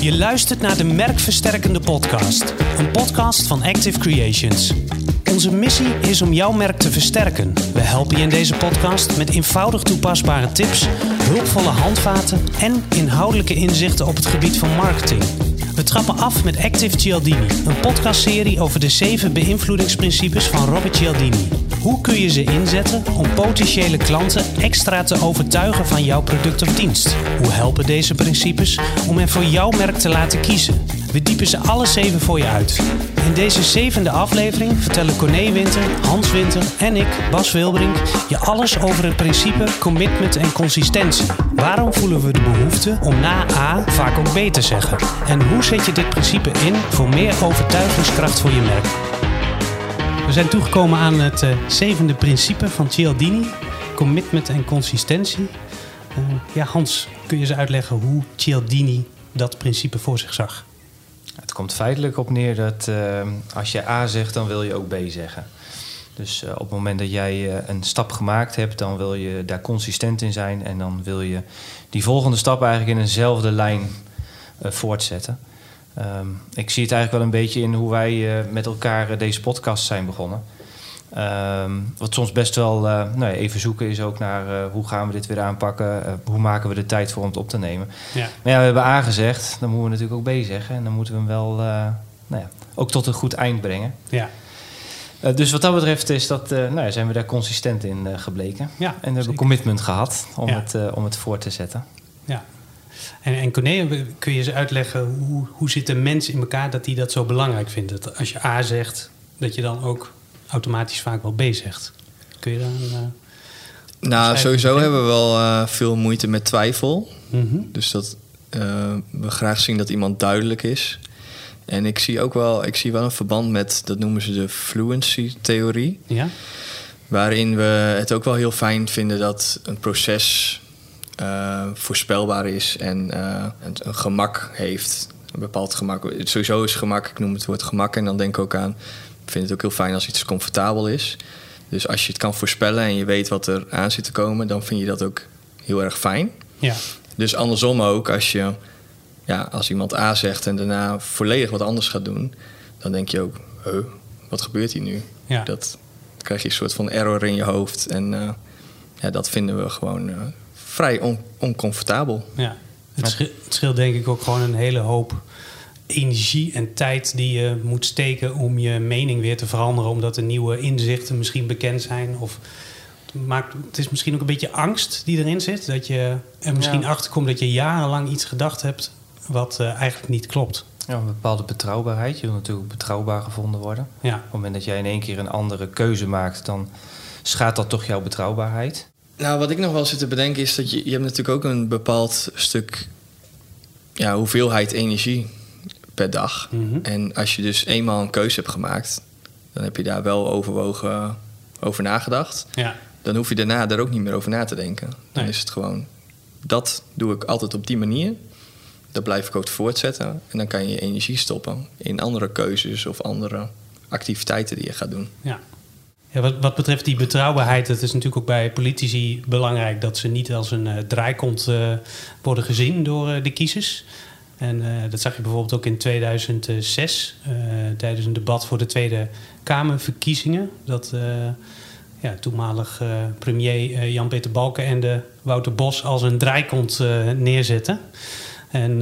Je luistert naar de Merkversterkende Podcast, een podcast van Active Creations. Onze missie is om jouw merk te versterken. We helpen je in deze podcast met eenvoudig toepasbare tips, hulpvolle handvaten en inhoudelijke inzichten op het gebied van marketing. We trappen af met Active Cialdini, een podcastserie over de zeven beïnvloedingsprincipes van Robert Cialdini. Hoe kun je ze inzetten om potentiële klanten extra te overtuigen van jouw product of dienst? Hoe helpen deze principes om er voor jouw merk te laten kiezen? We diepen ze alle zeven voor je uit. In deze zevende aflevering vertellen Corné Winter, Hans Winter en ik, Bas Wilbrink, je alles over het principe commitment en consistentie. Waarom voelen we de behoefte om na A vaak ook B te zeggen? En hoe zet je dit principe in voor meer overtuigingskracht voor je merk? We zijn toegekomen aan het uh, zevende principe van Cialdini: commitment en consistentie. Uh, ja, Hans, kun je ze uitleggen hoe Cialdini dat principe voor zich zag? Komt feitelijk op neer dat uh, als je A zegt, dan wil je ook B zeggen. Dus op het moment dat jij een stap gemaakt hebt, dan wil je daar consistent in zijn. En dan wil je die volgende stap eigenlijk in eenzelfde lijn voortzetten. Um, ik zie het eigenlijk wel een beetje in hoe wij met elkaar deze podcast zijn begonnen. Um, wat soms best wel uh, nou ja, even zoeken is ook naar hoe gaan we dit weer aanpakken. hoe maken we de tijd voor om het op te nemen. Ja. Maar ja, we hebben A gezegd, dan moeten we natuurlijk ook B zeggen. En dan moeten we hem wel nou ja, ook tot een goed eind brengen. Ja. dus wat dat betreft is dat, nou ja, zijn we daar consistent in gebleken. Ja, en we hebben commitment gehad om, het, om het voor te zetten. Ja, en, en Corné, kun je eens uitleggen hoe, hoe zit de mens in elkaar dat hij dat zo belangrijk vindt? Dat als je A zegt, dat je dan ook automatisch vaak wel B zegt. Kun je dan. Uh, nou, sowieso hebben we wel uh, veel moeite met twijfel. Mm -hmm. Dus dat uh, we graag zien dat iemand duidelijk is. En ik zie ook wel, ik zie wel een verband met, dat noemen ze de fluency-theorie. Ja. Waarin we het ook wel heel fijn vinden dat een proces uh, voorspelbaar is en uh, een, een, gemak heeft. Een bepaald gemak. Sowieso is gemak, ik noem het woord gemak en dan denk ik ook aan. Ik vind het ook heel fijn als iets comfortabel is. Dus als je het kan voorspellen en je weet wat er aan zit te komen, dan vind je dat ook heel erg fijn. Ja. Dus andersom ook, als, je, ja, als iemand A zegt en daarna volledig wat anders gaat doen, dan denk je ook, huh, wat gebeurt hier nu? Ja. Dat dan krijg je een soort van error in je hoofd. En uh, ja, dat vinden we gewoon vrij on oncomfortabel. Ja. Het scheelt denk ik ook gewoon een hele hoop energie en tijd die je moet steken om je mening weer te veranderen, omdat er nieuwe inzichten misschien bekend zijn. Of het, maakt, het is misschien ook een beetje angst die erin zit. Dat je er misschien ja. achter komt dat je jarenlang iets gedacht hebt wat uh, eigenlijk niet klopt. Ja, een bepaalde betrouwbaarheid. Je wil natuurlijk betrouwbaar gevonden worden. Ja. Op het moment dat jij in één keer een andere keuze maakt, dan schaadt dat toch jouw betrouwbaarheid. Nou, wat ik nog wel zit te bedenken is dat je, je hebt natuurlijk ook een bepaald stuk ja, hoeveelheid energie per dag. Mm -hmm. En als je dus eenmaal een keuze hebt gemaakt, dan heb je daar wel overwogen over nagedacht. Ja. Dan hoef je daarna daar ook niet meer over na te denken. Dan nee. is het gewoon, dat doe ik altijd op die manier. Dat blijf ik ook voortzetten. En dan kan je je energie stoppen in andere keuzes of andere activiteiten die je gaat doen. Ja. Ja, wat, wat, betreft die betrouwbaarheid, dat is natuurlijk ook bij politici belangrijk dat ze niet als een uh, draaikont uh, worden gezien door uh, de kiezers. En dat zag je bijvoorbeeld ook in 2006 tijdens een debat voor de Tweede Kamerverkiezingen. Dat ja, toenmalig premier Jan-Peter Balkenende Wouter Bos als een draaikont neerzette. En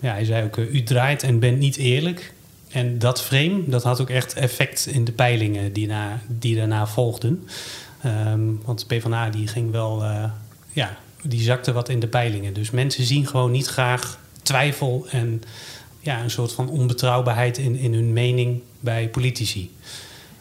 ja, hij zei ook, u draait en bent niet eerlijk. En dat frame, dat had ook echt effect in de peilingen die, na, die daarna volgden. Um, want PvdA die ging wel, uh, ja, die zakte wat in de peilingen. Dus mensen zien gewoon niet graag twijfel en ja, een soort van onbetrouwbaarheid in, in hun mening bij politici.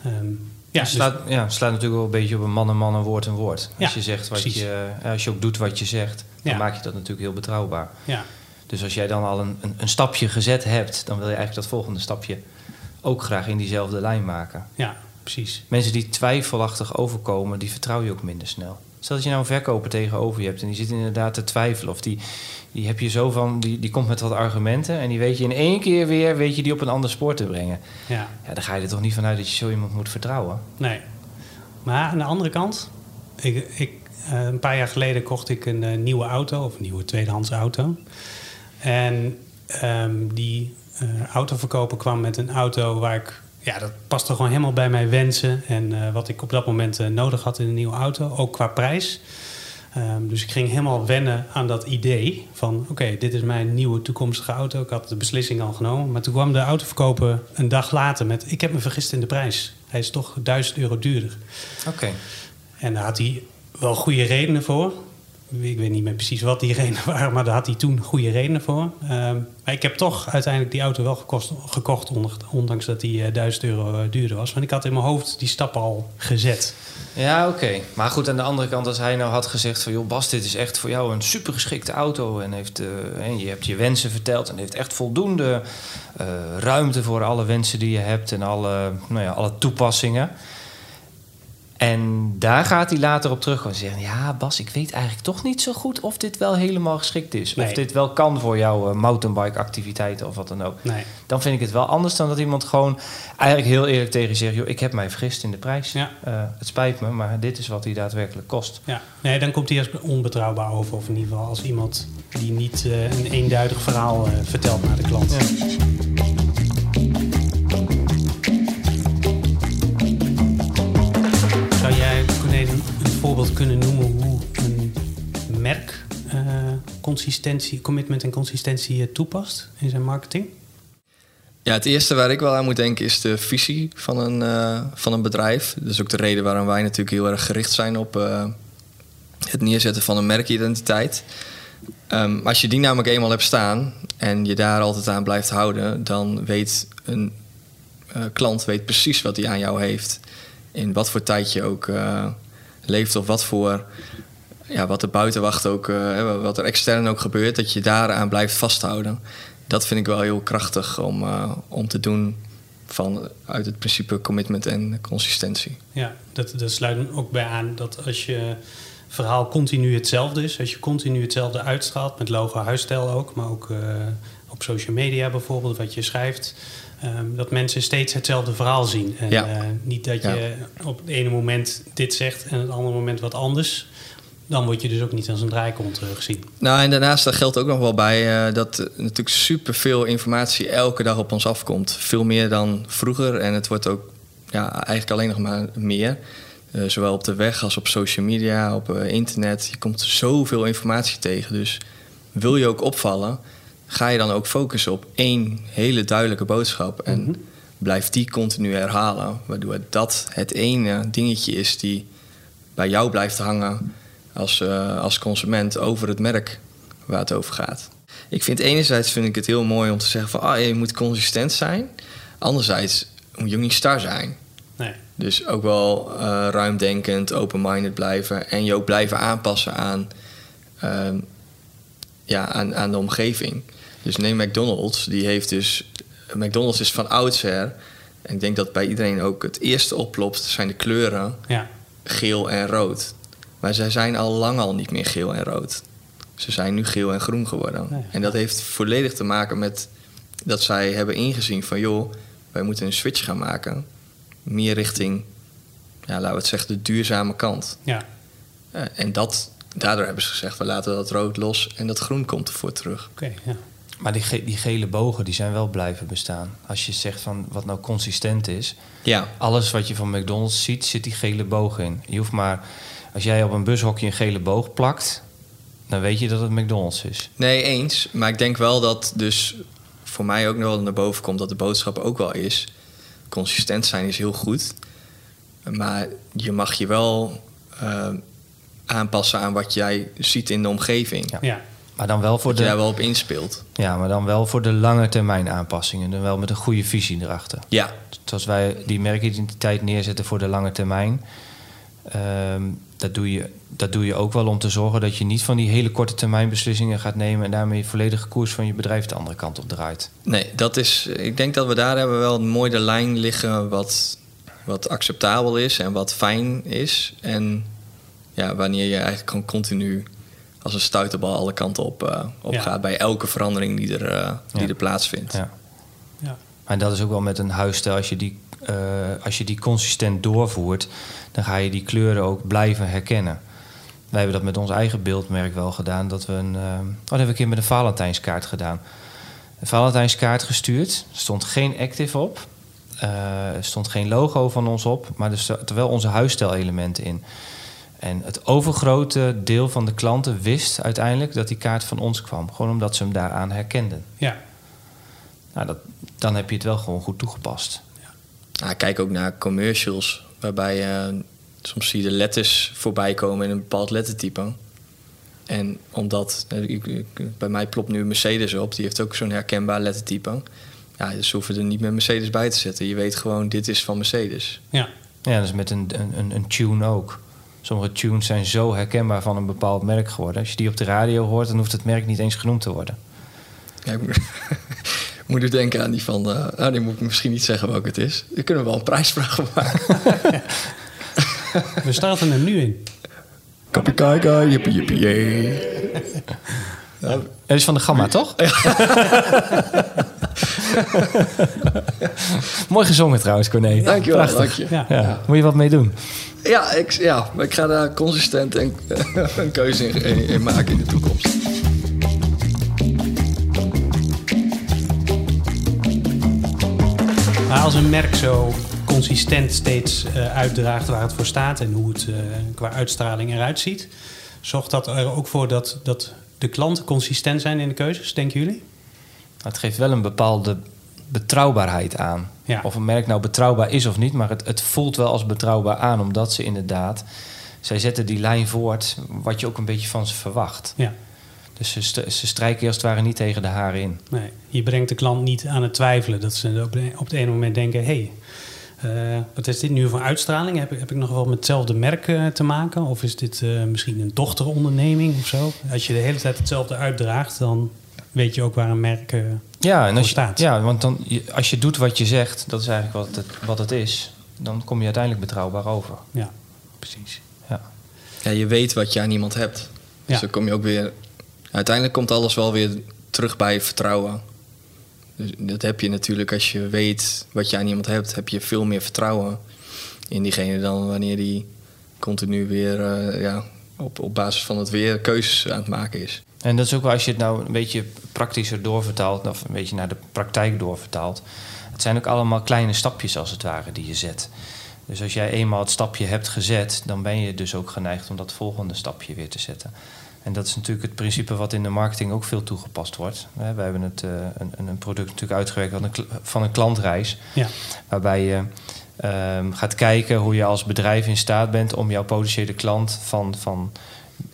Um, ja, het slaat, dus, ja, slaat natuurlijk wel een beetje op een man en man, een woord en woord. Als, ja, je, zegt wat je, als je ook doet wat je zegt, dan ja. maak je dat natuurlijk heel betrouwbaar. Ja. Dus als jij dan al een, een, een, stapje gezet hebt, dan wil je eigenlijk dat volgende stapje ook graag in diezelfde lijn maken. Ja, precies. Mensen die twijfelachtig overkomen, die vertrouw je ook minder snel. Stel dat je nou een verkoper tegenover je hebt en die zit inderdaad te twijfelen. Of die, die heb je zo van, die, die komt met wat argumenten en die weet je in één keer weer, weet je die op een ander spoor te brengen. Ja. ja dan ga je er toch niet vanuit dat je zo iemand moet vertrouwen. Nee. Maar aan de andere kant, ik, ik, uh, een paar jaar geleden kocht ik een uh, nieuwe auto, of een nieuwe tweedehands auto. En ehm, die uh, autoverkoper kwam met een auto waar ik... Ja, dat paste gewoon helemaal bij mijn wensen. En wat ik op dat moment nodig had in een nieuwe auto. Ook qua prijs. Ehm, dus ik ging helemaal wennen aan dat idee van... oké, dit is mijn nieuwe toekomstige auto. Ik had de beslissing al genomen. Maar toen kwam de autoverkoper een dag later met... ik heb me vergist in de prijs. Hij is toch 1000 euro duurder. Oké. En daar had hij wel goede redenen voor. Ik weet niet meer precies wat die redenen waren... maar daar had hij toen goede redenen voor. Ehm, maar ik heb toch uiteindelijk die auto wel gekocht... ondanks dat die 1000 euro eh, duurder was. Want ik had in mijn hoofd die stap al gezet... Ja, oké. Maar goed, aan de andere kant, als hij nou had gezegd van... joh, Bas, dit is echt voor jou een supergeschikte auto... en, heeft, uh, en je hebt je wensen verteld... en heeft echt voldoende uh, ruimte voor alle wensen die je hebt... en alle, nou ja, alle toepassingen... En daar gaat hij later op terug en zeggen: Ja, Bas, ik weet eigenlijk toch niet zo goed of dit wel helemaal geschikt is. Of dit wel kan voor jouw uh, mountainbike-activiteiten of wat dan ook. Nee. Dan vind ik het wel anders dan dat iemand gewoon eigenlijk heel eerlijk tegen je zegt: Joh, ik heb mij vergist in de prijs. Ja. Uh, het spijt me, maar dit is wat hij daadwerkelijk kost. Ja, nee, dan komt hij als onbetrouwbaar over. Of in ieder geval als iemand die niet uh, een eenduidig verhaal vertelt naar de klant. Ja. Voorbeeld kunnen noemen hoe een merk uh, consistentie, commitment en consistentie toepast in zijn marketing? Ja, het eerste waar ik wel aan moet denken is de visie van een, uh, van een bedrijf. Dat is ook de reden waarom wij natuurlijk heel erg gericht zijn op het neerzetten van een merkidentiteit. Um, als je die namelijk eenmaal hebt staan en je daar altijd aan blijft houden, dan weet een klant weet precies wat hij aan jou heeft. In wat voor tijd je ook leeft of wat voor ja, wat er buitenwacht ook, uh, wat er extern ook gebeurt, dat je daaraan blijft vasthouden. Dat vind ik wel heel krachtig om, uh, om te doen van, uit het principe commitment en consistentie. Ja, dat, dat sluit ook bij aan dat als je verhaal continu hetzelfde is, als je continu hetzelfde uitstraalt, met logo huisstijl ook, maar ook uh, op social media bijvoorbeeld, wat je schrijft, Um, dat mensen steeds hetzelfde verhaal zien. En ja. uh, niet dat je ja. op het ene moment dit zegt en het andere moment wat anders. Dan word je dus ook niet als een draaikont gezien. Nou, en daarnaast daar geldt ook nog wel bij uh, dat natuurlijk superveel informatie elke dag op ons afkomt. Veel meer dan vroeger. En het wordt ook ja, eigenlijk alleen nog maar meer. zowel op de weg als op social media, op internet. Je komt zoveel informatie tegen. Dus wil je ook opvallen, ga je dan ook focussen op één hele duidelijke boodschap. En mm -hmm. blijf die continu herhalen. Waardoor dat het ene dingetje is die bij jou blijft hangen als, uh, als consument over het merk waar het over gaat. Ik vind enerzijds vind ik het heel mooi om te zeggen van ah, je moet consistent zijn. Anderzijds moet je ook niet star zijn. Nee. Dus ook wel uh, ruimdenkend, open-minded blijven. En je ook blijven aanpassen aan, uh, ja, aan, aan de omgeving. Dus neem McDonald's, die heeft dus. McDonald's is van oudsher. En ik denk dat bij iedereen ook het eerste oplopt, zijn de kleuren ja. geel en rood. Maar zij zijn al lang al niet meer geel en rood. Ze zijn nu geel en groen geworden. Nee. En dat heeft volledig te maken met dat zij hebben ingezien van joh, wij moeten een switch gaan maken. Meer richting, ja, laten we het zeggen, de duurzame kant. Ja. Uh, en dat, daardoor hebben ze gezegd, we laten dat rood los en dat groen komt ervoor terug. Oké, okay, ja. Maar die, ge die, gele bogen die zijn wel blijven bestaan. Als je zegt van wat nou consistent is. Ja. Alles wat je van McDonald's ziet, zit die gele boog in. Je hoeft maar, als jij op een bushokje een gele boog plakt, dan weet je dat het McDonald's is. Nee, eens. Maar ik denk wel dat dus voor mij ook nog wel naar boven komt dat de boodschap ook wel is. Consistent zijn is heel goed. Maar je mag je wel uh, aanpassen aan wat jij ziet in de omgeving. Ja. ja. Maar dan wel voor dat de. daar wel op inspeelt. Ja, maar dan wel voor de lange termijn aanpassingen. Dan wel met een goede visie erachter. Ja. Zoals wij die merkidentiteit neerzetten voor de lange termijn. Um, dat, doe je, dat doe je ook wel om te zorgen dat je niet van die hele korte termijn beslissingen gaat nemen. en daarmee je volledige koers van je bedrijf de andere kant op draait. Nee, dat is. Ik denk dat we daar hebben wel een mooie lijn liggen. wat, wat acceptabel is en wat fijn is. En ja, wanneer je eigenlijk gewoon continu als een stuiterbal alle kanten op, uh, op Ja. gaat bij elke verandering die er, uh, die Ja. er plaatsvindt. Ja. Ja. En dat is ook wel met een huisstijl. Als je, die, eh, als je die consistent doorvoert, dan ga je die kleuren ook blijven herkennen. Wij hebben dat met ons eigen beeldmerk wel gedaan. Dat we een, eh, oh, dat hebben we een keer met een Valentijnskaart gedaan. een Valentijnskaart gestuurd. Er stond geen active op. Uh, er stond geen logo van ons op, maar er stonden wel onze huisstijlelementen in. En het overgrote deel van de klanten wist uiteindelijk dat die kaart van ons kwam. Gewoon omdat ze hem daaraan herkenden. Ja. Nou, dat, dan heb je het wel gewoon goed toegepast. Ja. Nou, kijk ook naar commercials, waarbij je soms zie je de letters voorbij komen in een bepaald lettertype. En omdat, eh, bij mij plopt nu Mercedes op, die heeft ook zo'n herkenbaar lettertype. Ja, dus hoeven er niet meer Mercedes bij te zetten. Je weet gewoon, dit is van Mercedes. Ja, ja dat is met een, een, een tune ook. Sommige tunes zijn zo herkenbaar van een bepaald merk geworden. Als je die op de radio hoort, dan hoeft het merk niet eens genoemd te worden. Ja, ik moet er denken aan die van... Uh, nou, die moet ik misschien niet zeggen welke het is. Daar kunnen we wel een prijsvraag maken. we starten er nu in. Kapikaikai, jippie jippie jee. Ja. Het is van de Gamma, toch? Mooi gezongen trouwens, Corné. Dankjewel, dank je. Ja. Ja. Moet je wat mee doen? Ja, ik, ja, ik ga daar consistent een, een keuze in, in maken in de toekomst. Maar als een merk zo consistent steeds uh, uitdraagt waar het voor staat en hoe het uh, qua uitstraling eruit ziet, zorgt dat er ook voor dat, dat de klanten consistent zijn in de keuzes, denken jullie? Het geeft wel een bepaalde betrouwbaarheid aan. Ja. Of een merk nou betrouwbaar is of niet, maar het, het voelt wel als betrouwbaar aan, omdat ze inderdaad, zij zetten die lijn voort wat je ook een beetje van ze verwacht. Ja. Dus ze, ze strijken als het ware niet tegen de haren in. Nee, je brengt de klant niet aan het twijfelen. Dat ze op, de, op het ene moment denken: hé, hey, uh, wat is dit nu voor uitstraling? Heb, heb ik nog wel met hetzelfde merk uh, te maken? Of is dit uh, misschien een dochteronderneming of zo? Als je de hele tijd hetzelfde uitdraagt, dan weet je ook waar een merk ja, en als je, staat. Ja, want dan, als je doet wat je zegt, dat is eigenlijk wat het, wat het is, dan kom je uiteindelijk betrouwbaar over. Ja, precies. Ja. ja, je weet wat je aan iemand hebt. Dus dan kom je ook weer. Uiteindelijk komt alles wel weer terug bij vertrouwen. Dus dat heb je natuurlijk als je weet wat je aan iemand hebt, heb je veel meer vertrouwen in diegene dan wanneer die continu weer uh, ja, op, op basis van het weer keuzes aan het maken is. En dat is ook wel als je het nou een beetje praktischer doorvertaalt, of een beetje naar de praktijk doorvertaalt. Het zijn ook allemaal kleine stapjes als het ware die je zet. Dus als jij eenmaal het stapje hebt gezet, dan ben je dus ook geneigd om dat volgende stapje weer te zetten. En dat is natuurlijk het principe wat in de marketing ook veel toegepast wordt. We hebben het, uh, een, een, product natuurlijk uitgewerkt van een, van een klantreis. Ja. Waarbij je um, gaat kijken hoe je als bedrijf in staat bent om jouw potentiële klant van, van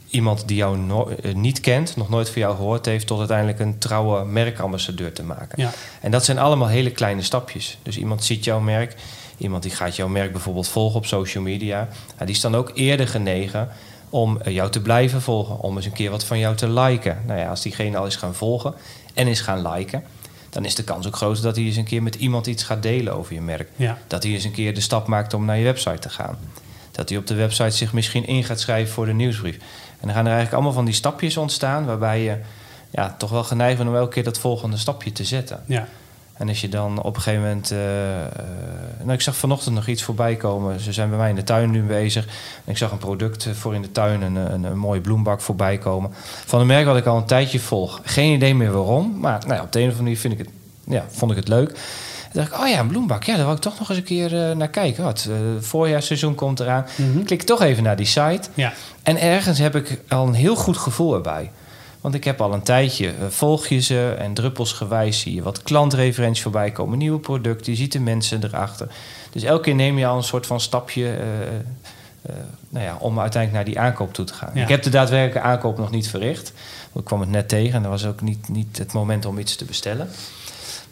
iemand die jou eh, niet kent, nog nooit van jou gehoord heeft, tot uiteindelijk een trouwe merkambassadeur te maken. Ja. En dat zijn allemaal hele kleine stapjes. Dus iemand ziet jouw merk, iemand die gaat jouw merk bijvoorbeeld volgen op social media, die is dan ook eerder genegen om eh, jou te blijven volgen, om eens een keer wat van jou te liken. Nou ja, als diegene al is gaan volgen en is gaan liken, dan is de kans ook groter dat hij eens een keer met iemand iets gaat delen over je merk. Ja. Dat hij eens een keer de stap maakt om naar je website te gaan. Dat hij op de website zich misschien in gaat schrijven voor de nieuwsbrief. En dan gaan er eigenlijk allemaal van die stapjes ontstaan, waarbij je ja, toch wel geneigd bent om elke keer dat volgende stapje te zetten. Ja. En als je dan op een gegeven moment. Uh, nou, ik zag vanochtend nog iets voorbij komen. Ze zijn bij mij in de tuin nu bezig. En ik zag een product voor in de tuin, een, een, een mooie bloembak voorbij komen. Van een merk wat ik al een tijdje volg. Geen idee meer waarom. Maar nou ja, op de een of andere manier vind ik het, ja, vond ik het leuk. Toen dacht ik, oh ja, een bloembak. Ja, daar wil ik toch nog eens een keer uh, naar kijken. Wat, uh, het voorjaarsseizoen komt eraan. Mm -hmm. Klik toch even naar die site. Ja. En ergens heb ik al een heel goed gevoel erbij. Want ik heb al een tijdje, uh, volg je ze en druppelsgewijs zie je wat klantreferenties voorbij komen, nieuwe producten, je ziet de mensen erachter. Dus elke keer neem je al een soort van stapje uh, nou ja, om uiteindelijk naar die aankoop toe te gaan. Ja. Ik heb de daadwerkelijke aankoop nog niet verricht. Ik kwam het net tegen en dat was ook niet, niet het moment om iets te bestellen.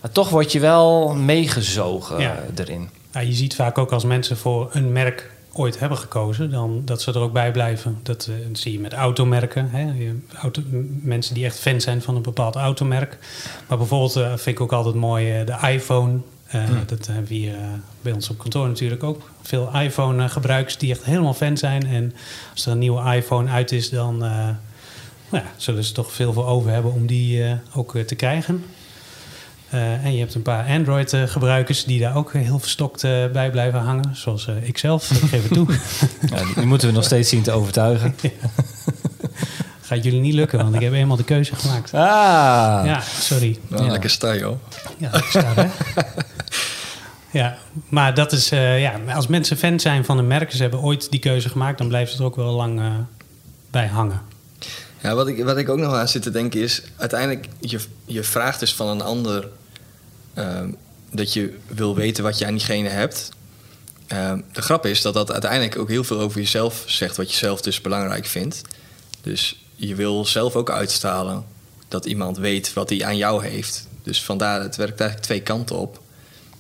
Maar toch word je wel meegezogen Ja. erin. Ja, je ziet vaak ook als mensen voor een merk ooit hebben gekozen, dan dat ze er ook bij blijven. Dat, eh, dat zie je met automerken. Hè? Je- Auto, mensen die echt fan zijn van een bepaald automerk. Maar bijvoorbeeld eh, vind ik ook altijd mooi eh, de iPhone. Eh, Dat hebben we hier bij ons op kantoor natuurlijk ook. Veel iPhone-gebruikers die echt helemaal fan zijn. En als er een nieuwe iPhone uit is, dan nou ja, zullen ze toch veel voor over hebben om die ook te krijgen. Eh, en je hebt een paar Android-gebruikers die daar ook heel verstokt eh, bij blijven hangen. Zoals eh, ikzelf, ik geef het toe. Ja, die, die moeten we nog steeds zien te overtuigen. Gaat jullie niet lukken, want ik heb eenmaal de keuze gemaakt. Ah. Ja, sorry. Wel Ja. lekker sta, joh. Ja, dat staat, hè? Ja, maar dat is, eh, ja, als mensen fan zijn van een merk, ze hebben ooit die keuze gemaakt, dan blijven ze er ook wel lang eh, bij hangen. Ja, wat ik, wat ik ook nog aan zit te denken is... uiteindelijk, je, je vraagt dus van een ander... ehm, dat je wil weten wat je aan diegene hebt. Ehm, de grap is dat dat uiteindelijk ook heel veel over jezelf zegt... wat je zelf dus belangrijk vindt. Dus je wil zelf ook uitstralen dat iemand weet wat hij aan jou heeft. Dus vandaar, het werkt eigenlijk twee kanten op.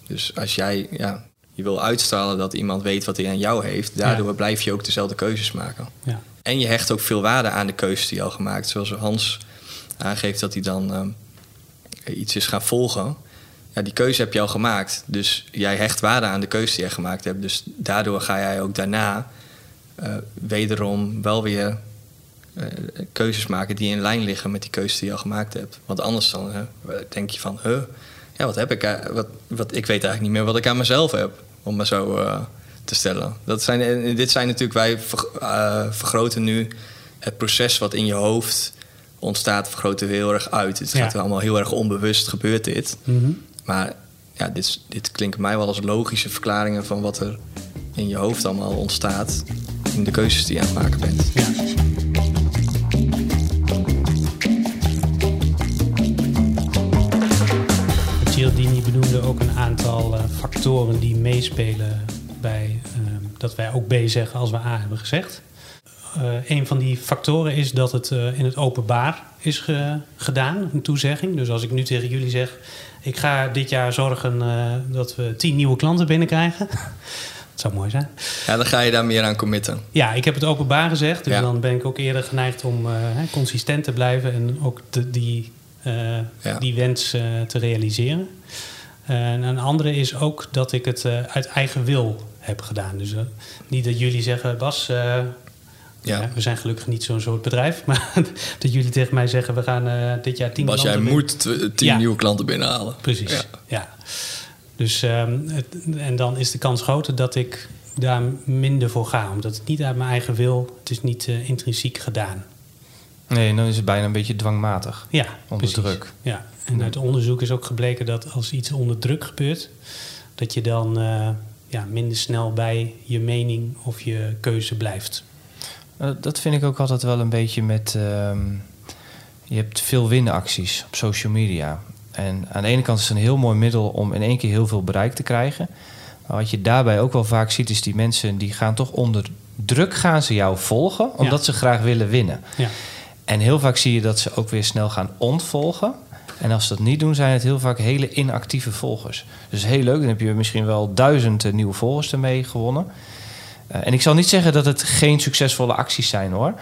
Dus als jij, ja, je wil uitstralen dat iemand weet wat hij aan jou heeft... daardoor Ja. blijf je ook dezelfde keuzes maken. Ja, En je hecht ook veel waarde aan de keuzes die je al gemaakt. Zoals Hans aangeeft dat hij dan ehm, iets is gaan volgen. Ja, die keuze heb je al gemaakt. Dus jij hecht waarde aan de keuze die je gemaakt hebt. Dus daardoor ga jij ook daarna eh, wederom wel weer eh, keuzes maken die in lijn liggen met die keuze die je al gemaakt hebt. Want anders dan denk je van, huh, ja, wat heb ik? eh, Wat, wat, ik weet eigenlijk niet meer wat ik aan mezelf heb. Om maar zo te stellen. Dat zijn, en dit zijn natuurlijk, wij ver- eh, vergroten nu het proces wat in je hoofd ontstaat, vergroten we heel erg uit. Het Ja. gaat allemaal heel erg onbewust, gebeurt dit. Mhm. Maar ja, dit, dit klinkt mij wel als logische verklaringen van wat er in je hoofd allemaal ontstaat in de keuzes die je aan het maken bent. ja. Cialdini benoemde ook een aantal eh, factoren die meespelen dat wij ook B zeggen als we A hebben gezegd. Eh, een van die factoren is dat het eh, in het openbaar is ge- gedaan, een toezegging. Dus als ik nu tegen jullie zeg, ik ga dit jaar zorgen eh, dat we tien nieuwe klanten binnenkrijgen. dat zou mooi zijn. Ja, dan ga je daar meer aan committen. Ja, ik heb het openbaar gezegd. Dus Ja. dan ben ik ook eerder geneigd om consistent te blijven en ook die, Ja. die wens te realiseren. En een andere is ook dat ik het uit eigen wil heb gedaan. Dus eh, niet dat jullie zeggen, Bas, eh, Ja. ja, we zijn gelukkig niet zo'n soort bedrijf, maar dat jullie tegen mij zeggen, we gaan eh, dit jaar tien Bas, jij klanten moet tw- tien Ja. nieuwe klanten binnenhalen. Precies, Ja. ja. Dus, ehm, het, en dan is de kans groter dat ik daar minder voor ga. Omdat het niet uit mijn eigen wil, het is niet intrinsiek gedaan. Nee, dan is het bijna een beetje dwangmatig. Ja, Onder precies. druk. Ja, en uit onderzoek is ook gebleken dat als iets onder druk gebeurt, dat je dan eh, ja, minder snel bij je mening of je keuze blijft. Eh, Dat vind ik ook altijd wel een beetje met. ehm, je hebt veel winacties op social media. En aan de ene kant is het een heel mooi middel om in één keer heel veel bereik te krijgen. Maar wat je daarbij ook wel vaak ziet, is die mensen die gaan toch onder druk gaan ze jou volgen, omdat ze graag willen winnen. Ja, En heel vaak zie je dat ze ook weer snel gaan ontvolgen. En als ze dat niet doen, zijn het heel vaak hele inactieve volgers. Dus heel leuk, dan heb je misschien wel duizend eh, nieuwe volgers ermee gewonnen. Eh, en ik zal niet zeggen dat het geen succesvolle acties zijn hoor.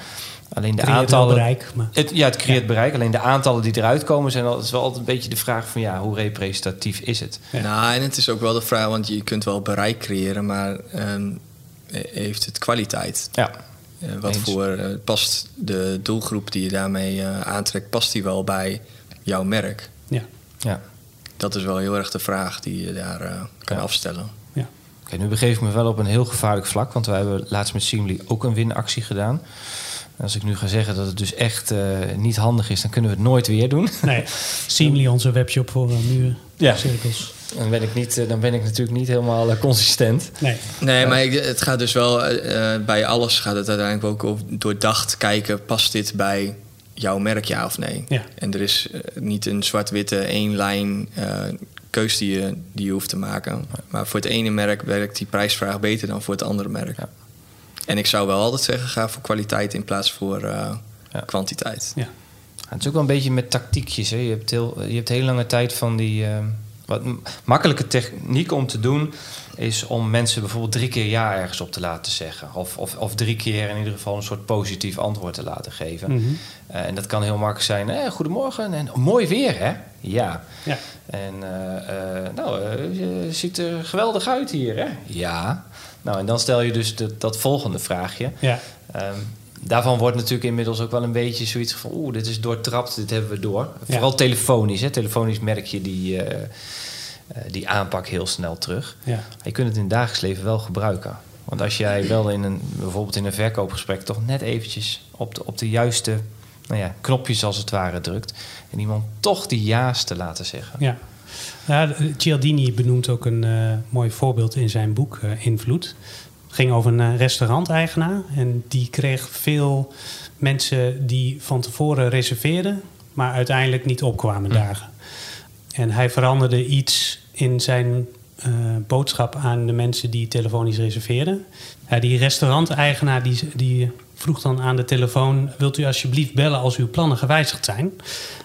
Alleen de Creëert wel aantallen. bereik, maar- Het, ja, het creëert Ja. bereik. Alleen de aantallen die eruit komen zijn altijd wel altijd een beetje de vraag van ja, hoe representatief is het? Ja. Nou, en het is ook wel de vraag, want je kunt wel bereik creëren, maar ehm, heeft het kwaliteit? Ja, Eh, wat Eens. voor past de doelgroep die je daarmee aantrekt, past die wel bij jouw merk? ja, ja. Dat is wel heel erg de vraag die je daar eh, kan Ja. afstellen. ja. Oké, nu begeef ik me wel op een heel gevaarlijk vlak, want wij hebben laatst met Seamly ook een winactie gedaan. En als ik nu ga zeggen dat het dus echt eh, niet handig is, dan kunnen we het nooit weer doen. Nee, Seamly, onze webshop voor uh, muren, Ja. cirkels. Dan ben ik, niet, dan ben ik natuurlijk niet helemaal consistent. Nee, Nee, maar ik- het gaat dus wel bij alles gaat het uiteindelijk ook over doordacht kijken, past dit bij jouw merk ja of nee? Ja. En er is eh, niet een zwart-witte één lijn eh, keus die je, die je hoeft te maken. Maar voor het ene merk werkt die prijsvraag beter dan voor het andere merk. Ja. En ik zou wel altijd zeggen, ga voor kwaliteit in plaats voor eh, Ja. kwantiteit. ja. Het is ook wel een beetje met tactiekjes. Hè. Je, hebt heel, je hebt heel lange tijd van die... eh, wat makkelijke techniek om te doen... is om mensen bijvoorbeeld drie keer ja ergens op te laten zeggen. Of, of, of drie keer in ieder geval een soort positief antwoord te laten geven. Mhm. Eh, en dat kan heel makkelijk zijn. Eh, goedemorgen en mooi weer, hè? Ja. Ja. En eh, nou, je ziet er geweldig uit hier, hè? Ja. Nou, en dan stel je dus de- dat volgende vraagje. ja. Ehm, daarvan wordt natuurlijk inmiddels ook wel een beetje zoiets van... oeh, dit is doortrapt, dit hebben we door. Ja. Vooral telefonisch. Hè. Telefonisch merk je die, eh, eh, die aanpak heel snel terug. Ja. Je kunt het in het dagelijks leven wel gebruiken. Want als jij wel in een, bijvoorbeeld in een verkoopgesprek... toch net eventjes op de, op de juiste nou ja, knopjes als het ware drukt. En iemand toch die ja's te laten zeggen. Ja. Ja, Cialdini benoemt ook een uh, mooi voorbeeld in zijn boek uh, Invloed. Het ging over een restauranteigenaar en die kreeg veel mensen die van tevoren reserveerden, maar uiteindelijk niet opkwamen hm. dagen. En hij veranderde iets in zijn uh, boodschap aan de mensen die telefonisch reserveerden. Ja, die restauranteigenaar die, die vroeg dan aan de telefoon: Wilt u alsjeblieft bellen als uw plannen gewijzigd zijn?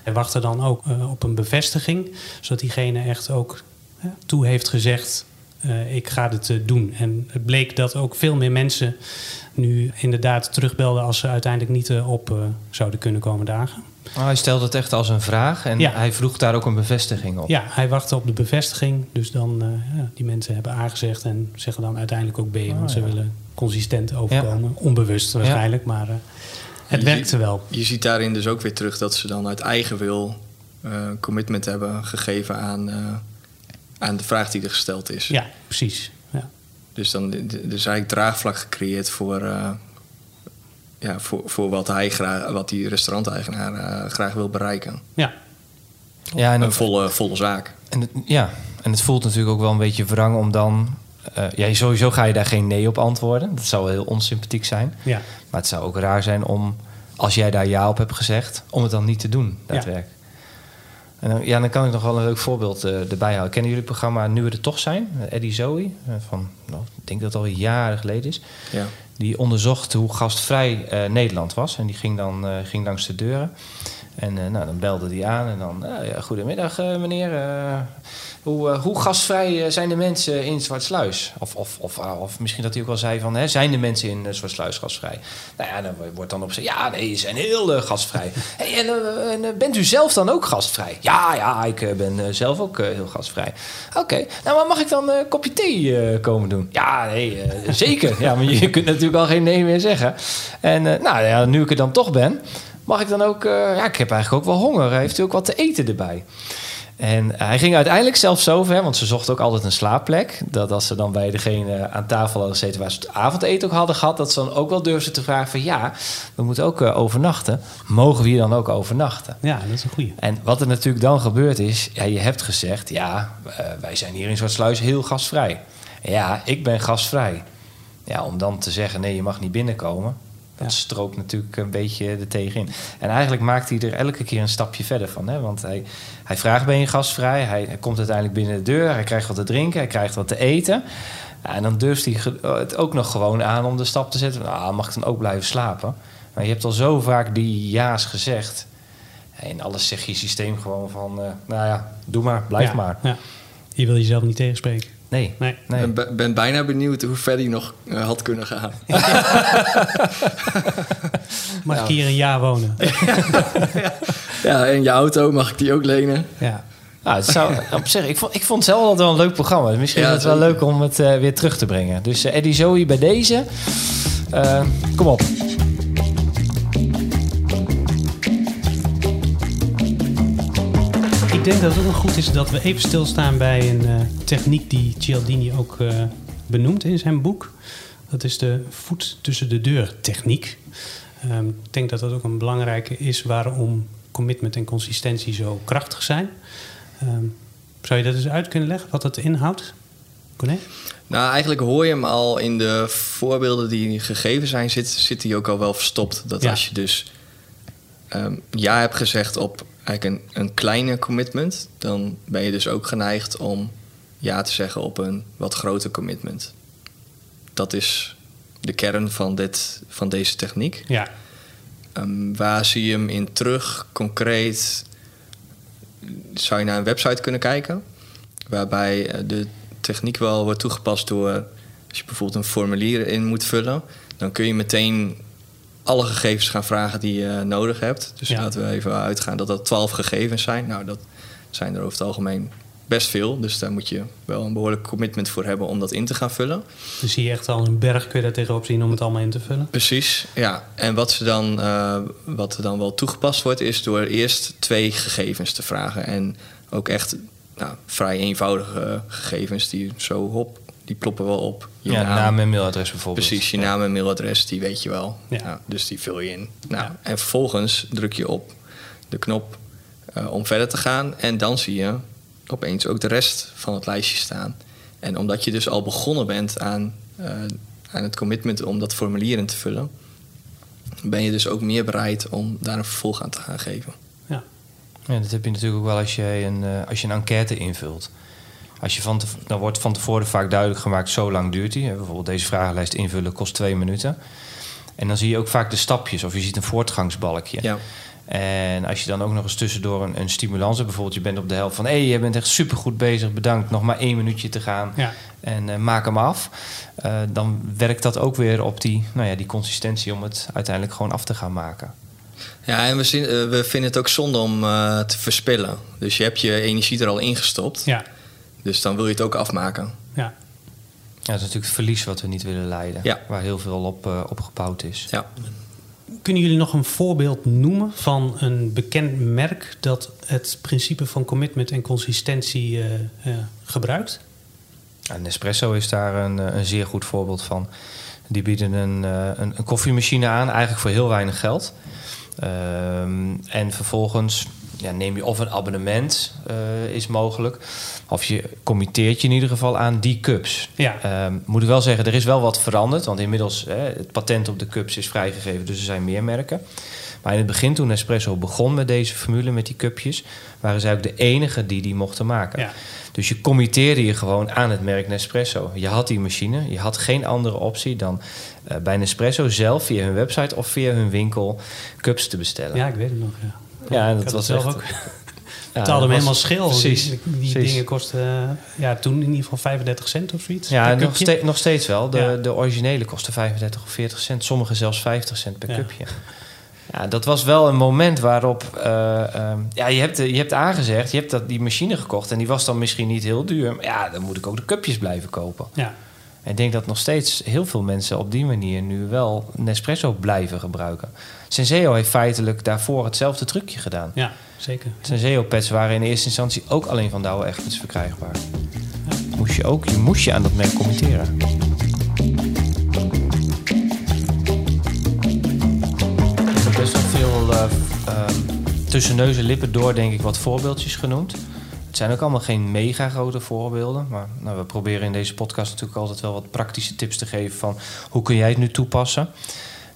Hij wachtte dan ook uh, op een bevestiging, zodat diegene echt ook uh, toe heeft gezegd: uh, Ik ga dit doen. En het bleek dat ook veel meer mensen nu inderdaad terugbelden als ze uiteindelijk niet op zouden kunnen komen dagen. Oh, hij stelde het echt als een vraag en ja. hij vroeg daar ook een bevestiging op. Ja, hij wachtte op de bevestiging. Dus dan, uh, ja, die mensen hebben A gezegd en zeggen dan uiteindelijk ook B. Oh, want ze willen consistent overkomen. Onbewust waarschijnlijk, maar uh, het werkte wel. Je ziet daarin dus ook weer terug dat ze dan uit eigen wil uh, commitment hebben gegeven aan, aan de vraag die er gesteld is. Ja, precies. Ja. Dus dan is eigenlijk draagvlak gecreëerd voor ja, voor, voor wat, hij graag, wat die restauranteigenaar uh, graag wil bereiken. Ja. ja en een volle, volle zaak. En het, ja, en het voelt natuurlijk ook wel een beetje wrang om dan... Uh, ja, sowieso ga je daar geen nee op antwoorden. Dat zou heel onsympathiek zijn. Ja. Maar het zou ook raar zijn om, als jij daar ja op hebt gezegd... om het dan niet te doen, daadwerkelijk. Ja. En dan, ja, dan kan ik nog wel een leuk voorbeeld uh, erbij houden. Kennen jullie het programma Nu we er toch zijn? Eddie Zoe, van, nou, ik denk dat het al jaren geleden is. Ja die onderzocht hoe gastvrij uh, Nederland was. En die ging dan uh, ging langs de deuren. En uh, nou, dan belde die aan en dan... ja, goedemiddag meneer, hoe, hoe gastvrij zijn de mensen in Zwartsluis? Of, of, of, of misschien dat hij ook wel zei van... Hè, zijn de mensen in Zwartsluis gastvrij? Nou ja, dan wordt dan op gezegd... Ja, nee, ze zijn heel gastvrij. hey, en, en bent u zelf dan ook gastvrij? Ja, ja, ik ben zelf ook heel gastvrij. Oké, nou maar mag ik dan een kopje thee komen doen? Ja, nee, zeker. ja, maar je kunt natuurlijk al geen nee meer zeggen. En uh, nou ja, nu ik er dan toch ben, mag ik dan ook... Uh, ja, ik heb eigenlijk ook wel honger. Heeft u ook wat te eten erbij? En hij ging uiteindelijk zelfs zo ver, want ze zocht ook altijd een slaapplek. Dat als ze dan bij degene aan tafel hadden gezeten waar ze het avondeten ook hadden gehad, dat ze dan ook wel durfden te vragen van ja, we moeten ook uh, overnachten. Mogen we hier dan ook overnachten? Ja, dat is een goeie. En wat er natuurlijk dan gebeurd is, ja, je hebt gezegd, ja, wij zijn hier in Zwartsluis heel gastvrij. Ja, ik ben gastvrij. Ja, om dan te zeggen, nee, je mag niet binnenkomen. Dat strookt natuurlijk een beetje er tegenin. En eigenlijk maakt hij er elke keer een stapje verder van. Hè? Want hij, hij vraagt, ben je gastvrij? Hij, hij komt uiteindelijk binnen de deur. Hij krijgt wat te drinken. Hij krijgt wat te eten. Ja, en dan durft hij het ook nog gewoon aan om de stap te zetten. Nou, mag ik dan ook blijven slapen? Maar je hebt al zo vaak die ja's gezegd. En alles zegt je systeem gewoon van... Uh, nou ja, doe maar, blijf ja, maar. Ja. Je wil jezelf niet tegenspreken. Nee. nee. ben, ben, bijna benieuwd hoe ver hij nog uh, had kunnen gaan. mag ik hier een jaar wonen? ja, en je auto, mag ik die ook lenen? Ja. Nou, het zou, op zich, ik, vond, ik vond het zelf altijd wel een leuk programma. Misschien ja, is het wel leuk om het uh, weer terug te brengen. Dus uh, Eddie Zoe bij deze. kom op. Ik denk dat het ook goed is dat we even stilstaan bij een uh, techniek die Cialdini ook uh, benoemt in zijn boek. Dat is de voet tussen de deur techniek. Um, ik denk dat dat ook een belangrijke is waarom commitment en consistentie zo krachtig zijn. Um, zou je dat eens uit kunnen leggen, wat dat inhoudt? Corné? Nou, eigenlijk hoor je hem al in de voorbeelden die gegeven zijn, zit, zit hij ook al wel verstopt. Dat ja. als je dus um, ja hebt gezegd op eigenlijk een, een kleine commitment, dan ben je dus ook geneigd om ja te zeggen op een wat groter commitment. Dat is de kern van, dit, van deze techniek. Ja. Um, waar zie je hem in terug, concreet? Zou je naar een website kunnen kijken, waarbij eh, de techniek wel wordt toegepast door, als je bijvoorbeeld een formulier in moet vullen, dan kun je meteen alle gegevens gaan vragen die je nodig hebt. Dus ja. laten we even uitgaan dat dat 12 gegevens zijn. Nou, dat zijn er over het algemeen best veel. Dus daar moet je wel een behoorlijk commitment voor hebben om dat in te gaan vullen. Dus zie je echt al een berg kun je daar tegenop zien om het allemaal in te vullen? Precies, ja. En wat, ze dan, uh, wat er dan wel toegepast wordt, is door eerst twee gegevens te vragen. En ook echt nou, vrij eenvoudige gegevens die zo hop, die ploppen wel op. Je ja, naam, en mailadres bijvoorbeeld. Precies, je naam en mailadres, die weet je wel. Ja. dus die vul je in. Nou, En vervolgens druk je op de knop uh, om verder te gaan. En dan zie je opeens ook de rest van het lijstje staan. En omdat je dus al begonnen bent aan, uh, aan het commitment om dat formulier in te vullen, ben je dus ook meer bereid om daar een vervolg aan te gaan geven. Ja, ja dat heb je natuurlijk ook wel als je een, uh, als je een enquête invult. Als je van te, dan wordt van tevoren vaak duidelijk gemaakt, zo lang duurt die. Bijvoorbeeld deze vragenlijst invullen kost twee minuten. En dan zie je ook vaak de stapjes of je ziet een voortgangsbalkje. Ja. En als je dan ook nog eens tussendoor een, een stimulans hebt, bijvoorbeeld je bent op de helft van hé, hey, je bent echt supergoed bezig, bedankt, nog maar één minuutje te gaan en uh, maak hem af. Uh, dan werkt dat ook weer op die, nou ja, die consistentie om het uiteindelijk gewoon af te gaan maken. Ja, en we, zien, uh, we vinden het ook zonde om te verspillen. Dus je hebt je energie er al ingestopt. Ja. Dus dan wil je het ook afmaken. Ja. Ja, dat is natuurlijk het verlies wat we niet willen leiden. Ja. Waar heel veel op, op gebouwd is. Ja. Kunnen jullie nog een voorbeeld noemen van een bekend merk dat het principe van commitment en consistentie uh, uh, gebruikt? Ja, Nespresso is daar een, eh, een, zeer goed voorbeeld van. Die bieden een, een, een koffiemachine aan, eigenlijk voor heel weinig geld. Ehm, en vervolgens ja, neem je of een abonnement uh, is mogelijk. Of je committeert je in ieder geval aan die cups. Ja. Um, moet ik wel zeggen, er is wel wat veranderd. Want inmiddels, uh, het patent op de cups is vrijgegeven. Dus er zijn meer merken. Maar in het begin, toen Nespresso begon met deze formule, met die cupjes... waren zij ook de enige die die mochten maken. Ja. Dus je committeerde je gewoon aan het merk Nespresso. Je had die machine, je had geen andere optie dan uh, bij Nespresso zelf via hun website of via hun winkel cups te bestellen. Ja, ik weet het nog. Ja. Ja, en dat was zelf echt, ook. Ja, betaalde hem helemaal schil. Precies. Die, dingen kosten ja, toen in ieder geval 35 cent of zoiets. Ja, nog, ste nog, steeds wel. De, de originele kostte 35 of 40 cent. Sommige zelfs 50 cent per cupje. Ja, dat was wel een moment waarop... Uh, uh, ja, je hebt, je hebt aangezegd, je hebt dat, die machine gekocht... en die was dan misschien niet heel duur. Maar ja, dan moet ik ook de cupjes blijven kopen. Ja. En ik denk dat nog steeds heel veel mensen op die manier... nu wel Nespresso blijven gebruiken. Senseo heeft feitelijk daarvoor hetzelfde trucje gedaan. Ja, zeker. Senseo-pads waren in eerste instantie ook alleen van Douwe Egberts verkrijgbaar. Ja. Moest je ook, je moest je aan dat merk committeren. Er zijn best wel veel uh, tussen neus en lippen door, denk ik, wat voorbeeldjes genoemd. Het zijn ook allemaal geen mega grote voorbeelden. Maar nou, we proberen in deze podcast natuurlijk altijd wel wat praktische tips te geven van hoe kun jij het nu toepassen.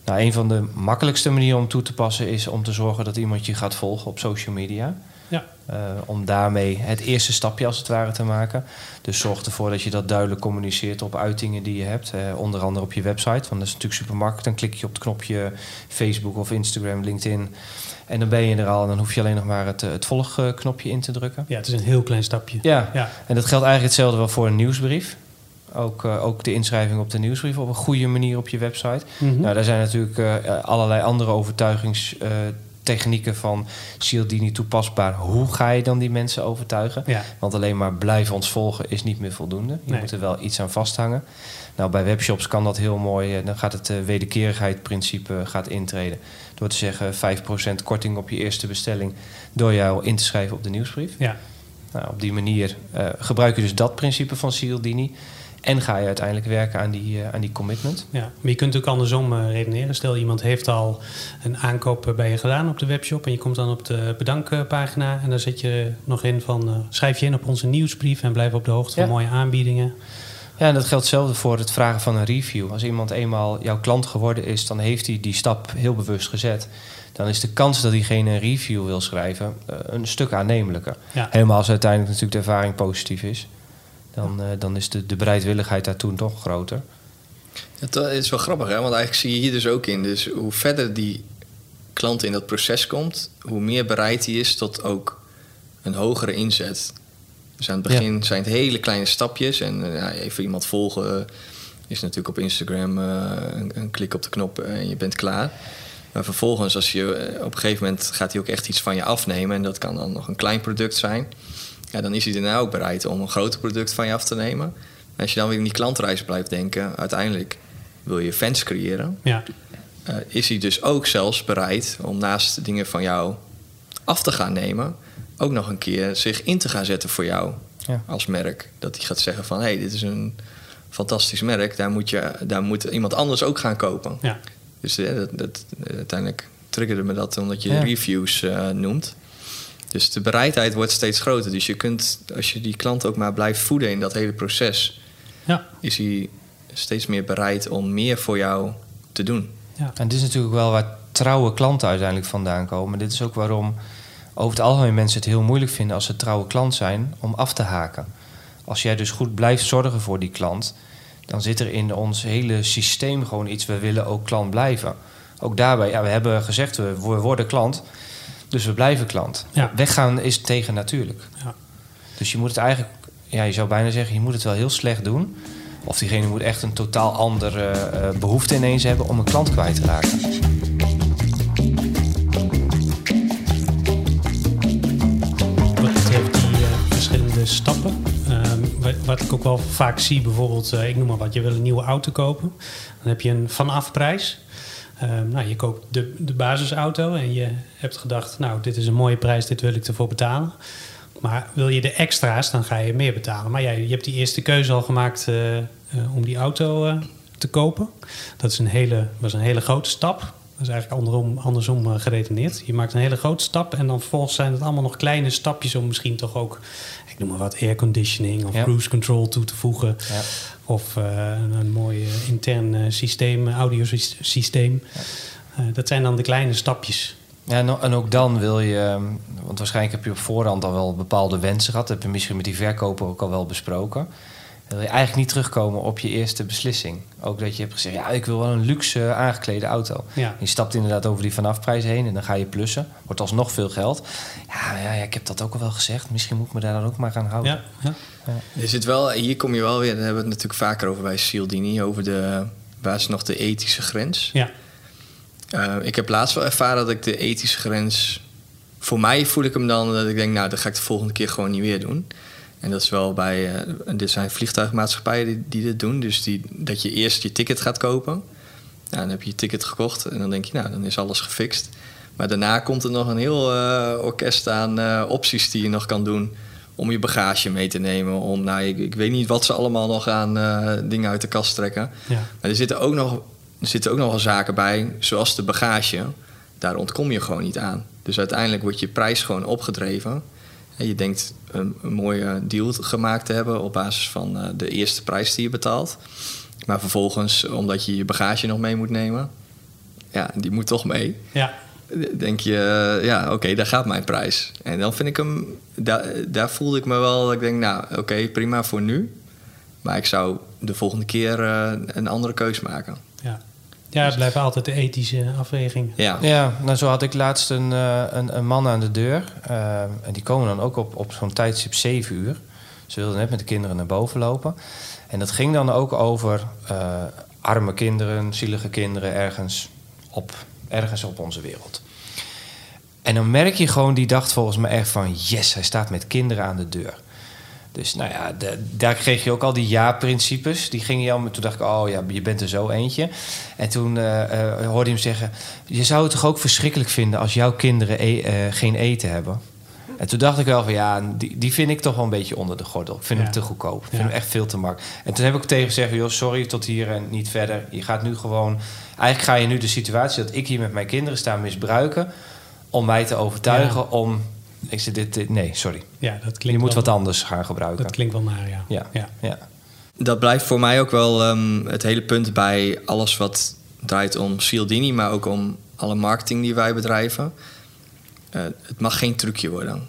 Nou, een van de makkelijkste manieren om toe te passen is om te zorgen dat iemand je gaat volgen op social media. Ja. Uh, om daarmee het eerste stapje als het ware te maken. Dus zorg ervoor dat je dat duidelijk communiceert op uitingen die je hebt. Uh, onder andere op je website. Want dat is natuurlijk super makkelijk. Dan klik je op het knopje Facebook of Instagram, LinkedIn. En dan ben je er al. En dan hoef je alleen nog maar het, eh, het volgknopje in te drukken. Ja, het is een heel klein stapje. Ja. ja. En dat geldt eigenlijk hetzelfde wel voor een nieuwsbrief. Ook, uh, ook de inschrijving op de nieuwsbrief op een goede manier op je website. Mm Nou, daar zijn natuurlijk uh, allerlei andere overtuigingstechnieken van Cialdini toepasbaar. Hoe ga je dan die mensen overtuigen? Ja. Want alleen maar blijven ons volgen is niet meer voldoende. Je moet er wel iets aan vasthangen. Nou, bij webshops kan dat heel mooi. Dan gaat het uh, wederkerigheidprincipe gaat intreden. Door te zeggen 5% korting op je eerste bestelling. Door jou in te schrijven op de nieuwsbrief. Ja. Nou, op die manier uh, gebruik je dus dat principe van Cialdini. En ga je uiteindelijk werken aan die, uh, aan die commitment. Ja, maar je kunt natuurlijk andersom uh, redeneren. Stel, iemand heeft al een aankoop bij je gedaan op de webshop... en je komt dan op de bedankpagina... en dan zet je nog in van... Uh, schrijf je in op onze nieuwsbrief... en blijf op de hoogte van mooie aanbiedingen. Ja, en dat geldt hetzelfde voor het vragen van een review. Als iemand eenmaal jouw klant geworden is... dan heeft hij die stap heel bewust gezet dan is de kans dat diegene een review wil schrijven een stuk aannemelijker. Ja. Helemaal als uiteindelijk natuurlijk de ervaring positief is dan, uh, dan is de, de bereidwilligheid daar toen toch groter. Het is wel grappig, hè? want eigenlijk zie je hier dus ook in. Dus hoe verder die klant in dat proces komt, hoe meer bereid hij is tot ook een hogere inzet. Dus aan het begin zijn het hele kleine stapjes. En ja, even iemand volgen is natuurlijk op Instagram uh, een, een, klik op de knop en je bent klaar. Maar vervolgens, als je, op een gegeven moment gaat hij ook echt iets van je afnemen. En dat kan dan nog een klein product zijn ja, dan is hij daarna ook bereid om een groter product van je af te nemen. En als je dan weer in die klantreis blijft denken, uiteindelijk wil je fans creëren. Ja. Uh, is hij dus ook zelfs bereid om naast dingen van jou af te gaan nemen, ook nog een keer zich in te gaan zetten voor jou ja. als merk. Dat hij gaat zeggen van hé, hey, dit is een fantastisch merk, daar moet, je, daar moet iemand anders ook gaan kopen. Ja. Dus eh, dat, dat, uiteindelijk triggerde me dat omdat je reviews uh, noemt. Dus de bereidheid wordt steeds groter. Dus je kunt, als je die klant ook maar blijft voeden in dat hele proces, ja. is hij steeds meer bereid om meer voor jou te doen. Ja. En dit is natuurlijk wel waar trouwe klanten uiteindelijk vandaan komen. Dit is ook waarom over het algemeen mensen het heel moeilijk vinden als ze trouwe klant zijn om af te haken. Als jij dus goed blijft zorgen voor die klant, dan zit er in ons hele systeem gewoon iets. We willen ook klant blijven. Ook daarbij, ja, we hebben gezegd, we, worden klant, dus we blijven klant. Ja. Weggaan is tegen natuurlijk. Ja. Dus je moet het eigenlijk, ja, je zou bijna zeggen, je moet het wel heel slecht doen. Of diegene moet echt een totaal andere uh, behoefte ineens hebben om een klant kwijt te raken. Wat betreft die uh, verschillende stappen. Ehm, wat ik ook wel vaak zie, bijvoorbeeld, uh, ik noem maar wat, je wil een nieuwe auto kopen. Dan heb je een vanafprijs. Um, nou, je koopt de, de basisauto en je hebt gedacht, nou, dit is een mooie prijs, dit wil ik ervoor betalen. Maar wil je de extra's, dan ga je meer betalen. Maar jij, je hebt die eerste keuze al gemaakt uh, uh, om die auto uh, te kopen. Dat is een hele, was een hele grote stap. Dat is eigenlijk andersom, andersom geredeneerd. Je maakt een hele grote stap en dan vervolgens zijn het allemaal nog kleine stapjes om misschien toch ook, ik noem maar wat, airconditioning of ja. cruise control toe te voegen. Ja. Of een, een mooi intern systeem, audiosysteem. Dat zijn dan de kleine stapjes. Ja, en ook dan wil je, want waarschijnlijk heb je op voorhand al wel bepaalde wensen gehad. Dat heb je misschien met die verkoper ook al wel besproken. Dan wil je eigenlijk niet terugkomen op je eerste beslissing. Ook dat je hebt gezegd, ja, ik wil wel een luxe aangeklede auto. Ja. Je stapt inderdaad over die vanafprijs heen en dan ga je plussen. Wordt alsnog veel geld. Ja, ja, ja, ik heb dat ook al wel gezegd. Misschien moet ik me daar dan ook maar gaan houden. Ja, ja. Ja. Je zit wel, hier kom je wel weer, daar hebben we het natuurlijk vaker over bij Cialdini, over de, waar is nog de ethische grens. Ja. Uh, ik heb laatst wel ervaren dat ik de ethische grens. Voor mij voel ik hem dan dat ik denk, nou, dat ga ik de volgende keer gewoon niet weer doen. En dat is wel bij. Uh, dit zijn vliegtuigmaatschappijen die, die dit doen. Dus die, dat je eerst je ticket gaat kopen. Nou, dan heb je je ticket gekocht en dan denk je, nou, dan is alles gefixt. Maar daarna komt er nog een heel uh, orkest aan opties die je nog kan doen. Om je bagage mee te nemen. Om, nou, ik, ik weet niet wat ze allemaal nog aan dingen uit de kast trekken. Ja. Maar er zitten ook nog er zitten ook nog wel zaken bij, zoals de bagage. Daar ontkom je gewoon niet aan. Dus uiteindelijk wordt je prijs gewoon opgedreven. En je denkt een, een mooie deal gemaakt te hebben op basis van uh, de eerste prijs die je betaalt. Maar vervolgens, omdat je je bagage nog mee moet nemen, ja, die moet toch mee. Ja. Denk je, uh, ja, oké, okay, daar gaat mijn prijs. En dan vind ik hem, daar, daar voelde ik me wel, ik denk, nou, oké, okay, prima voor nu. Maar ik zou de volgende keer uh, een andere keus maken. Ja. Ja, het blijft altijd de ethische afweging. Ja, ja nou zo had ik laatst een, uh, een, een, man aan de deur. Uh, en die komen dan ook op, op zo'n tijdstip 7 uur. Ze wilden net met de kinderen naar boven lopen. En dat ging dan ook over uh, arme kinderen, zielige kinderen ergens op, ergens op onze wereld. En dan merk je gewoon, die dacht volgens mij echt van... yes, hij staat met kinderen aan de deur. Dus nou ja, daar kreeg je ook al die ja-principes. Die gingen je al, toen dacht ik, oh ja, je bent er zo eentje. En toen uh, uh, hoorde je hem zeggen... je zou het toch ook verschrikkelijk vinden als jouw kinderen e uh, geen eten hebben? En toen dacht ik wel van ja, die, die vind ik toch wel een beetje onder de gordel. Ik vind Ja. hem te goedkoop. Ik vind Ja. hem echt veel te mak. En toen heb ik tegen gezegd, joh, sorry, tot hier en niet verder. Je gaat nu gewoon... Eigenlijk ga je nu de situatie dat ik hier met mijn kinderen sta misbruiken... om mij te overtuigen Ja. om... Ik zeg, dit, dit, nee, sorry. Ja, dat klinkt Je moet wel, wat anders gaan gebruiken. Dat klinkt wel naar, ja. Ja, ja. ja. Dat blijft voor mij ook wel ehm, het hele punt bij alles wat draait om Cialdini, maar ook om alle marketing die wij bedrijven. Eh, het mag geen trucje worden.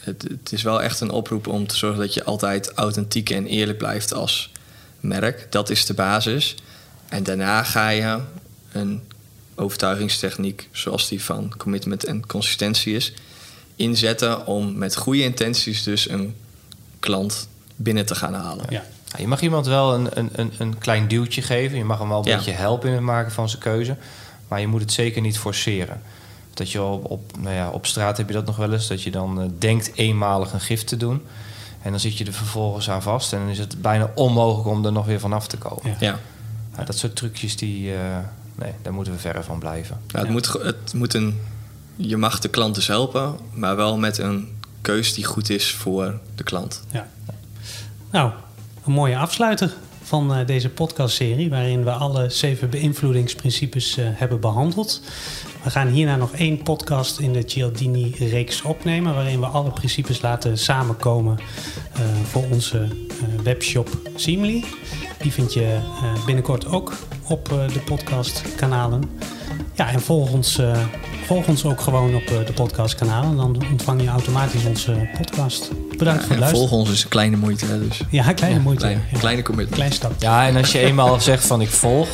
Het, het is wel echt een oproep om te zorgen dat je altijd authentiek en eerlijk blijft als merk. Dat is de basis. En daarna ga je een overtuigingstechniek, zoals die van commitment en consistentie is, inzetten om met goede intenties dus een klant binnen te gaan halen. Ja. Ja, je mag iemand wel een, een, een, een klein duwtje geven. Je mag hem wel een Ja. beetje helpen in het maken van zijn keuze. Maar je moet het zeker niet forceren. Dat je op, op, nou ja, op straat heb je dat nog wel eens. Dat je dan eh, denkt eenmalig een gift te doen. En dan zit je er vervolgens aan vast. En dan is het bijna onmogelijk om er nog weer vanaf te komen. Ja. Ja. Dat soort trucjes, die, eh, nee, daar moeten we verre van blijven. Ja, het, Moet, het moet een. Je mag de klant dus helpen, maar wel met een keus die goed is voor de klant. Ja. Nou, een mooie afsluiter. Van uh, deze podcastserie, waarin we alle zeven beïnvloedingsprincipes uh, hebben behandeld. We gaan hierna nog één podcast in de Cialdini-reeks opnemen, waarin we alle principes laten samenkomen uh, voor onze webshop Seamly. Die vind je binnenkort ook op de podcastkanalen. Ja, en volg ons, volg ons ook gewoon op de podcastkanalen. Dan ontvang je automatisch onze podcast. Bedankt voor het luisteren. Volg ons is een kleine moeite. Dus. Ja, kleine moeite. Kleine, ja. kleine commitment. Klein stap. Ja, en als je eenmaal zegt van ik volg,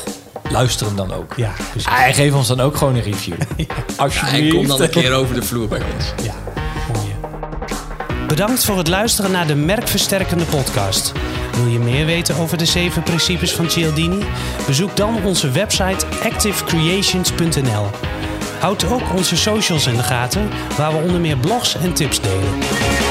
luister hem dan ook. Ja, precies. Ah, geef ons dan ook gewoon een review. ja. Alsjeblieft. en kom dan een keer over de vloer bij ons. Ja, mooi. Bedankt voor het luisteren naar de Merkversterkende podcast. Wil je meer weten over de zeven principes van Cialdini? Bezoek dan onze website activecreations.nl. Houd ook onze socials in de gaten, waar we onder meer blogs en tips delen.